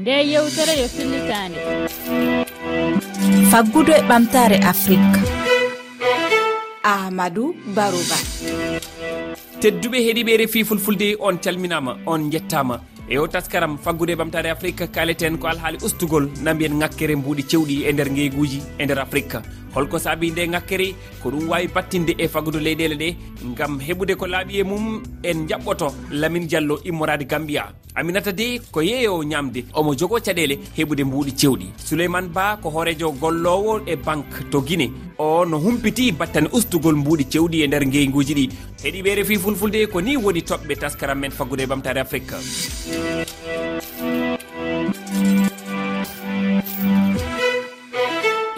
nde yewtere yo fillitande faggudu e ɓamtare afrique ahmadou barouba. Tedduɓe heeɗiɓe refi fulfulde on calminama on jettama. E o taskaram faggude e ɓamtare afrique kaleten ko alhaali ustugol na mbiyen ŋakkere mbuuɗi cewɗi e nder geyguji e nder afrique holko saabi nde ŋakkere ko ɗum wawi battinde e fagudu leyɗele ɗe gam heɓude ko laaɓi e mum en jaɓɓoto lamin diallo immorade gambia. Aminata de ko yeeyowo ñamde omo jogo caɗele heɓude mbuuɗi cewɗi souleymane ba ko hoorejo gollowo e banque to guine o no humpiti battane ustugol mbuuɗi cewɗi e nder ngeyguji ɗi. Heɗiɓe refi fulfulde ko ni woni toɓɓe taskaram men faggude e ɓamtare afrique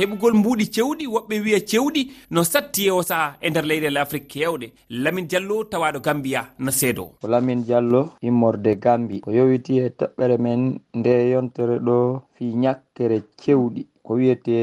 heɓugol mbuuɗi cewɗi woɓɓe wiya cewɗi no satti e o sahaa e nder leyɗele afrique kewɗe lamin diallo tawaɗo gambiya no seedo ko lamin diallo immorde gambi ko yowiti e toɓɓere men nde yontere ɗo fi ñakkere cewɗi. Ko wiyete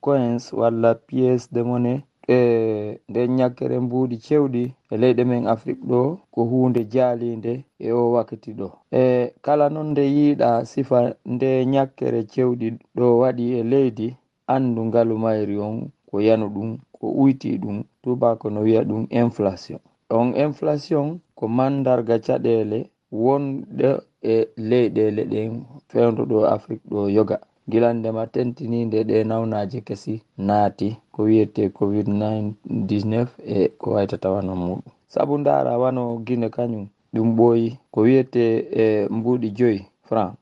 coins walla piéce de monnaie. E nden ñakkere mbuuɗi cewɗi e leyɗe men afrique ɗo ko hunde jaalinde e o wakkati ɗo. E kala noon nde yiiɗa sifa nde ñakkere cewɗi ɗo waɗi e leydi anndu ngalu mayri on ko yanu ɗum ko uyti ɗum tubako no wiya ɗum inflation. On inflation ko mandarga caɗele wonɗe e leyɗele ɗen fewdo ɗo afrique ɗo yoga. Gilandema tentininde ɗe nawnaji kesi naati ko wiyete covid 19 e ko waytatawano muɗum saabu ndara wano guine kañum ɗum ɓooyi. Ko wiyete e mbuuɗi joyi franc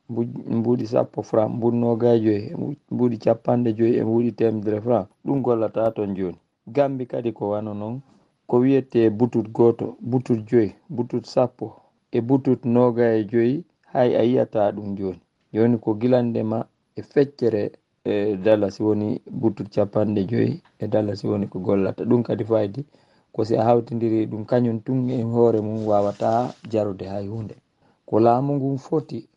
mbuuɗi sappo franc mbuuɗi e, nogayi joyi mbuuɗi capanɗe joyi e mbuuɗi temedere franc ɗum gollata toon joni. Gambi kadi ko wano noon ko wiyete butut goto butut joyi butut sappo e butut nogayi joyi hay a yiyata ɗum joni. Joni ko gilandema e feccere e dallas woni butut capanɗe joyi e dallas woni ko gollata. Ɗum kadi faydi ko si a hawtidiri ɗum kañum tun e hoore mum wawata jarude hay hunde. Ko laamu ngun foti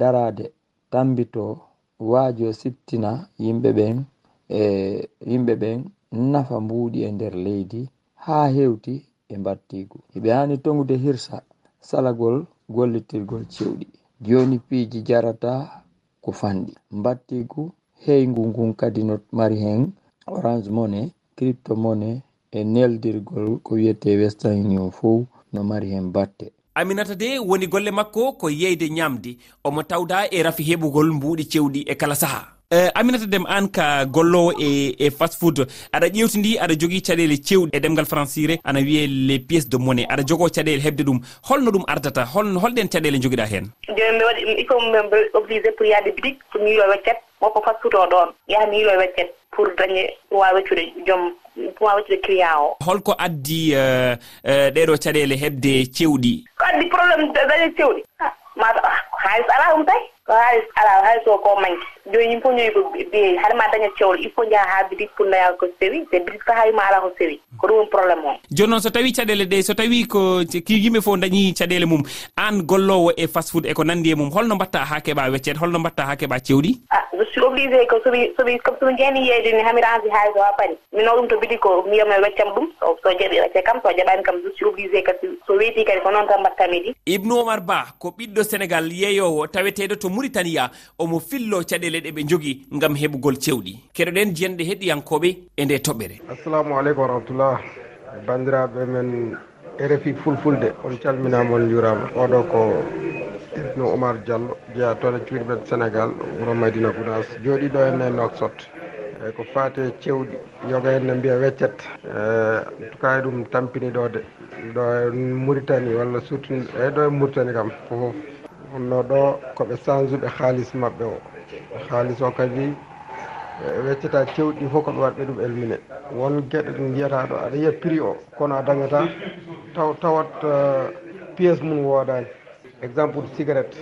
darade tambito waajo sittina yimɓe ɓen e yimɓe ɓen nafa mbuuɗi e nder leydi haa hewti e mbattigu eɓe hani tongude hirsa salagol gollitirgol cewɗi. Joni piiji jarata ko fanɗi. Mbattigu heyngu ngun kadi no mari hen orange mone crypto mone e neldirgol ko wiyete western union fo no mari hen batte aminata de woni golle makko ko yeyde ñamde omo tawda e rafi heɓugol mbuuɗi cewɗi e kala saaha uh, e, aminata dem an ka gollowo e, e fast food. Aɗa ƴewtidi aɗa jogii caɗele cewɗi e ɗemngal françire ana wiye les pièces de monnaie. Aɗa jogoo caɗele heɓde ɗum. Holno ɗum ardata? Hol holɗen caɗele jogiɗa heen? Joni mi waɗi il faut mi obligé pour yaade bitik pour mi yiilo weccet wonko fast food o ɗon yaha mi yiilo weccet pour dañe wawa weccude joom. wawete kriya o holko addi euh, euh, ɗeɗo caɗele hebde cewɗi. Ko addi probléme dañe cewɗi. Ah, Mataw ah, haaliss ala ɗum tay. ko hay ala hay so ko manque joni yim fof ñoyi ko biyeyi haɗama daña cewlo il faut jaaha ha boutique pour daña ko sewi te boutique so hawima ala ko sewi ko ɗum woni probléme o. Joni noon so tawi caɗele ɗe so tawi ko yimɓe fof dañi caɗele mum an gollowo e fast food eko nandi e mum holno mbatta ha keeɓa weccede holno mbatta ha keeɓa cewɗi? Ah je suis obligé ko somi somi comme somi jeeni yeyde ni hami ransi haalis o ha paari mino ɗum to boutique ko miyamno e weccam ɗum so jaɓi wecce kam so jaɓani kam je suis obligé kadi so weeti kadi ko noon tan mbattami ɗi ibnu omar ba ko ɓiɗɗo sénégal yeeyowo taweteɗo to muritaniya omo fillo caɗele ɗe ɓe jogi gam heɓugol cewɗi. Keɗoɗen jenɗe heɗiyankoɓe e nde toɓɓere. Assalamu aleykum warahmatullah bandiraɓe men rfi fulfulde on calminama on jurama oɗo ko ibnu oumar diallo jeeya toon e cuuɗi men sénégal wuuro madina gounas jooɗiɗo henne noksot eyyi ko fate cewɗi yoga henne mbiya weccet. E, en tout cas e ɗum tampini ɗo de. Ɗo e mauritanie walla surtout eyyi ɗo e mauritanie kam ko wonno ɗo koɓe sansuɓe haalis maɓɓe o. Haalis o kadi weccata cewɗi fof ko ɓe waɗɓe ɗum elmine. Won gueɗe ɗum mbiyata ɗo aɗa yiya prix o kono a dañata taw tawat uh, piéce mum woodani exemple cigarette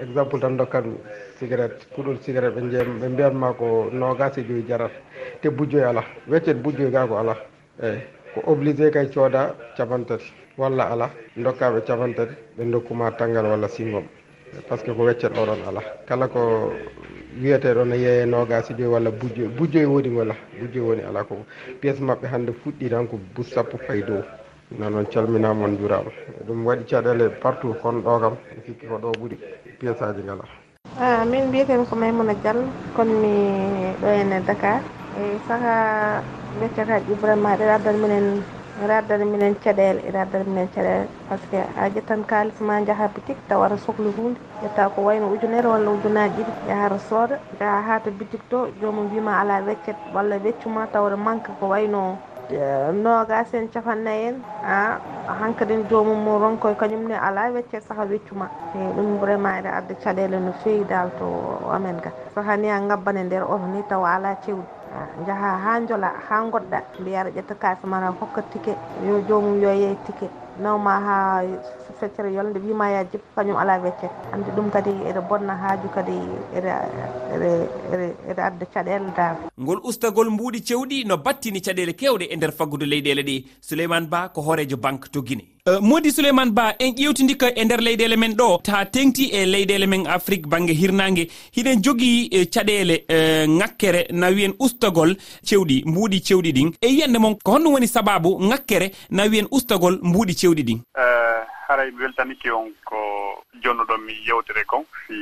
exemple tan dokkatmi cigarette puɗol cigarette ɓe jeem ɓe mbiyatma ko nogas e joyi jarata. Te bujjoy ala weccet bujjoy ga ko ala eyyi. Ko obligé kay cooda capantati walla ala dokkaɓe capantati ɓe dokkuma tanggal walla singom par ce que ko weccet oɗon ala kala ko wiyeteɗo no yeeye nogasi e joyi walla bujjoy bujjoy woni wala bujjoy woni ala ko piéce mabɓe hannde fuɗɗi tan ko bus sappo fay dow no noon calminama on jurama ɗum waɗi caɗele partout kon ɗo kam sikki ko ɗo ɓuuri piéce aji ngala ah, min mbiyeten ko maymouna diallo konmi ɗo henne dakar. E saka weccata ibrahima ɗeɗa dan minen ina addana minen caɗele ina addana minen caɗele par ce que a ƴettan kalis ma jaaha boutique taw aɗa sohli hunde. Ƴetta ko wayno ujunere walla ujunaji ɗiɗi. Yahara sooda jaaha ha to boutique to jomum wima ala weccet walla weccuma tawde manque ko wayno. Nogas en capannayyi en a hankkadine jomum mo ronkoye kañumne ala weccet saaha weccuma. E ɗum vraiment ene adda caɗele no fewi dal to amen ga so hani a gabbane nder oto ni tawa ala cewɗi. jaaha ha jola ha goɗɗa mbiya aɗa ƴetta kafe mana hokka ticket yo jomum yo yeey ticket nawma ha feccere yolde wima ya jippo kañum ala wecce. Andi ɗum kadi eɗe bonna haaju kadi eɗe adda caɗele dal ngol ustagol mbuuɗi cewɗi no battini caɗele kewɗe e nder faggudu leyɗele ɗi. Souleymane ba ko hoorejo banque to guine Eh, modi souleymane ba en ƴewtidika e nder leyɗele men ɗo ta tengti e leyɗele men afrique banggue hirnangue hiɗen jogui e, caɗele e, ŋakkere na wiyen ustagol cewɗi mbuuɗi cewɗi ɗin. E yiyande moon ko honɗum woni sababu ŋakkere na wiyen ustagol mbuuɗi cewɗi ɗin? Eh, haray mi weltaniki on ko jonnuɗon mi yewtere kon fi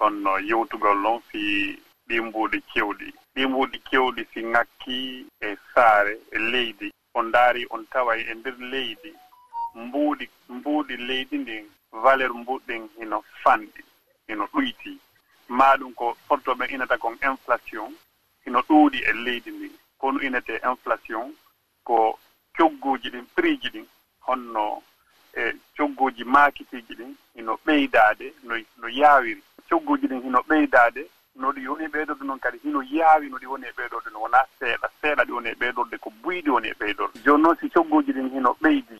honno yewtugol noon fi ɗi ɗimbuuɗi cewɗi. Ɗimbuuɗi cewɗi si ŋakki e saare e leydi. On ndaari on tawa e ndeer leydi. mbuuɗi mbuuɗi leydi ndin valeur mbuɗɗin hino fanɗi hino ɗuyti maa ɗum ko fottoɓe inata kon inflation hino ɗuuɗi e leydi ndin kono inete inflation ko cogguuji ɗin prix ji ɗin honno e cogguuji maakitiiji ɗin hino ɓeydaade no no yaawiri. Cogguuji ɗin hino ɓeydaade no ɗi woni e ɓeydorde noon kadi hino yaawi no ɗi woni e ɓeydorde no wonaa seeɗa seeɗa ɗi woni e ɓeydorde ko buyɗi woni e ɓeydorde. Jooni noon si cogguuji ɗin hino ɓeydi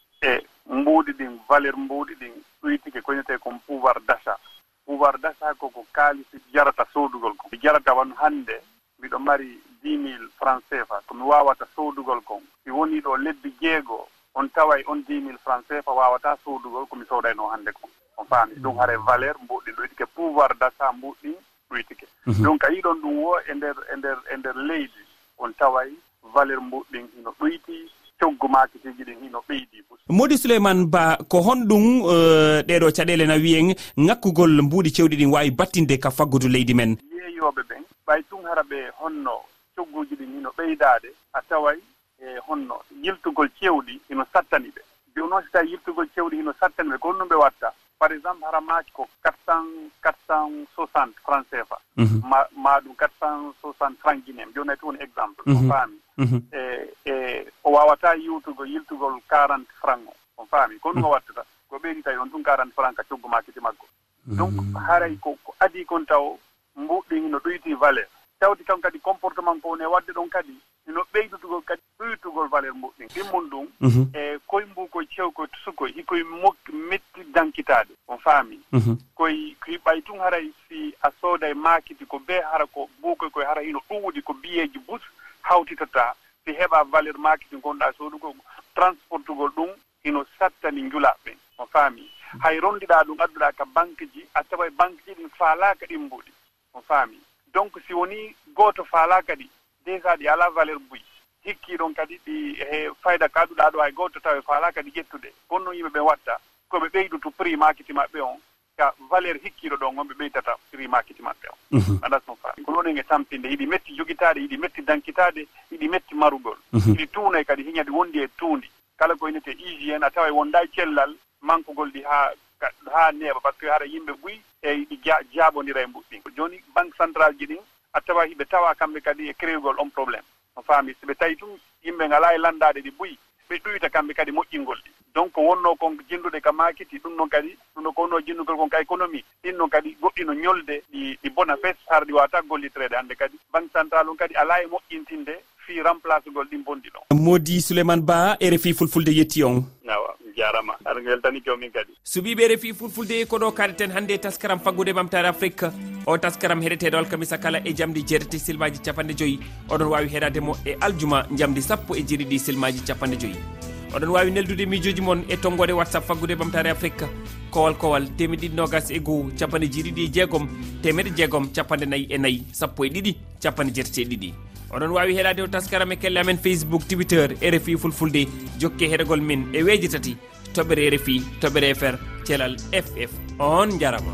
valeur mbuuɗi ɗin ɗoytike koñetee kon pouvoir d' achat pouvoir d' achat koko kaalisi jarata soodugol kon. Jarata wan hannde mbiɗo mari dix mille franc cfa. Komi waawata soodugol kon. Si wonii ɗo lebbi jeego. On tawa e on dix mille franc cfa wawata soodugol komi sodayno hannde kon. On faami. Ɗum hare valeur mbuɗɗi ɗoytike pouvoir d' achat mbuɗɗi ɗoytike mhm. donc a yiɗon ɗum wo e nder e nder e nder leydi. On taway valeur mbuɗɗin ino ɗoyti coggu makitiji ɗin hino ɓeydi modi souleymane ba ko honɗum euh, ɗeɗo caɗele na wiyen ŋakkugol mbuuɗi cewɗi ɗin wawi battinde ka faggudu leydi men. Yeeyoɓe ɓen ɓay tun hara ɓe honno cogguji ɗin hino ɓeydade a taway e honno yiltugol cewɗi hino sattani ɓe. Joni noon so tawi yiltugol cewɗi hino sattani ɓe ko honɗum ɓe watta? par exemple hara haramaji ko quatre cent quatre cent soixante franc cfa mhm. ma ma ɗum quatre cent soixante franc guinéme joni woni exemple on mhm. faami. Mhm. E e o wawata yiwtugo yiltugol quarante franc o on faami. Ko ɗum o wattata? Ko ɓeeri tawi on ɗum quarante franc ka coggu makiti makko donc haray ko ko adi kon taw mbuɗɗi no ɗoyti valeur. Tawti kam kadi comportement ko woni e wadde ɗon kadi no ɓeydutugol kadi ɗoytugol valeur moƴƴin ɗimmon ɗum mhm. e koye mbu koye cew koye tusukoye hikoye mokki metti dankitaade on faami. Mhm. Koye koye ɓay tun haray si a sooda e maakiti ko bee hara ko buukoye koye hara hino ɗuwdi ko biyeeji bus hawtitata si heɓa valeur maakiti gonɗaa soodugo transportugol ɗum hino sattani njulaaɓe on faami. Hay ronndiɗaa ɗum adduɗaa ka banque ji a tawa e banque ji ɗin faalaaka ɗin mbuɗi on faami. Donc si wonii gooto faalaaka ɗi déjà ɗi alaa valeur buy hikkii ɗon kadi ɗi e fayda kaaɗuɗaa ɗo hay gooto tawa faalaa kadi ƴettude. Kon noon yimɓe ɓe watta ko ɓe ɓeydutu prix makiti maɓɓe on ka valeur hikkiiɗo ɗon on ɓe ɓeydata prix makiti maɓɓe on. Mhm. Aɗat no faa ko noon en e tampinde hiɗi metti jogitaade hiɗi metti dankitaade hiɗi metti marugol. Mhm. Hiɗi tuunayi e kadi hiñade wondi e tuundi. Kala ko inete hygiéne a tawa e wondaa e cellal mankugol ɗi haa haa neeɓa par ce que hara yimɓe ɓuyi e ɗi jaabondira e mbuɗɗin jooni banque central ji ɗin a tawa hiɓe tawa kamɓe kadi e créyugol on probléme no faami so ɓe tawi tun yimɓe ngalaa e lanndade ɗi ɓuyi ɓe ɗuyta kamɓe kadi moƴƴingol ɗi. Donc wonno kon jinnduɗe ka maakiti ɗum noon kadi ɗum ɗo ko wonno jinndugol kon ka économie ɗin noon kadi goɗɗi no ñolde ɗi ɗi bona fes har ɗi waata gollitreede hannde kadi. Banque central on kadi alaa e moƴƴintinde fii remplacegol ɗin bonɗi ɗon. Modi souleymane ba rfi fulfulde yetti on. Awa jarama. Aɗa weltani joomin kadi. Suɓiɓe refi fulfulde koɗo kaleten hannde taskaram faggude ɓamtare afrique. O taskaram heɗeteɗo alkamisa kala e jamdi jeetati silmaji capanɗe joyyi oɗon wawi heɗademo e aljuma jamdi sappo e jeeɗiɗi silmaji capanɗe joyyi oɗon wawi neldude mijoji moon e tonggode whatsapp faggude ɓamtare afrique. Kowal kowal temeɗe ɗiɗi nogas e goho capanɗe jeeɗiɗi e jeegom temeɗe jeegom capanɗe nayyi e nayyi sappo e ɗiɗi capanɗe jeetati e ɗiɗi. oɗon wawi heɗade o taskaram e kelle amen facebook twitter rfi fulfulde jokke heɗogol min e weeji tati toɓɓere rfi toɓɓere fr thelal ff on jarama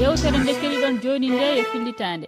yewtere nde keɗiɗon joni nde e fillitade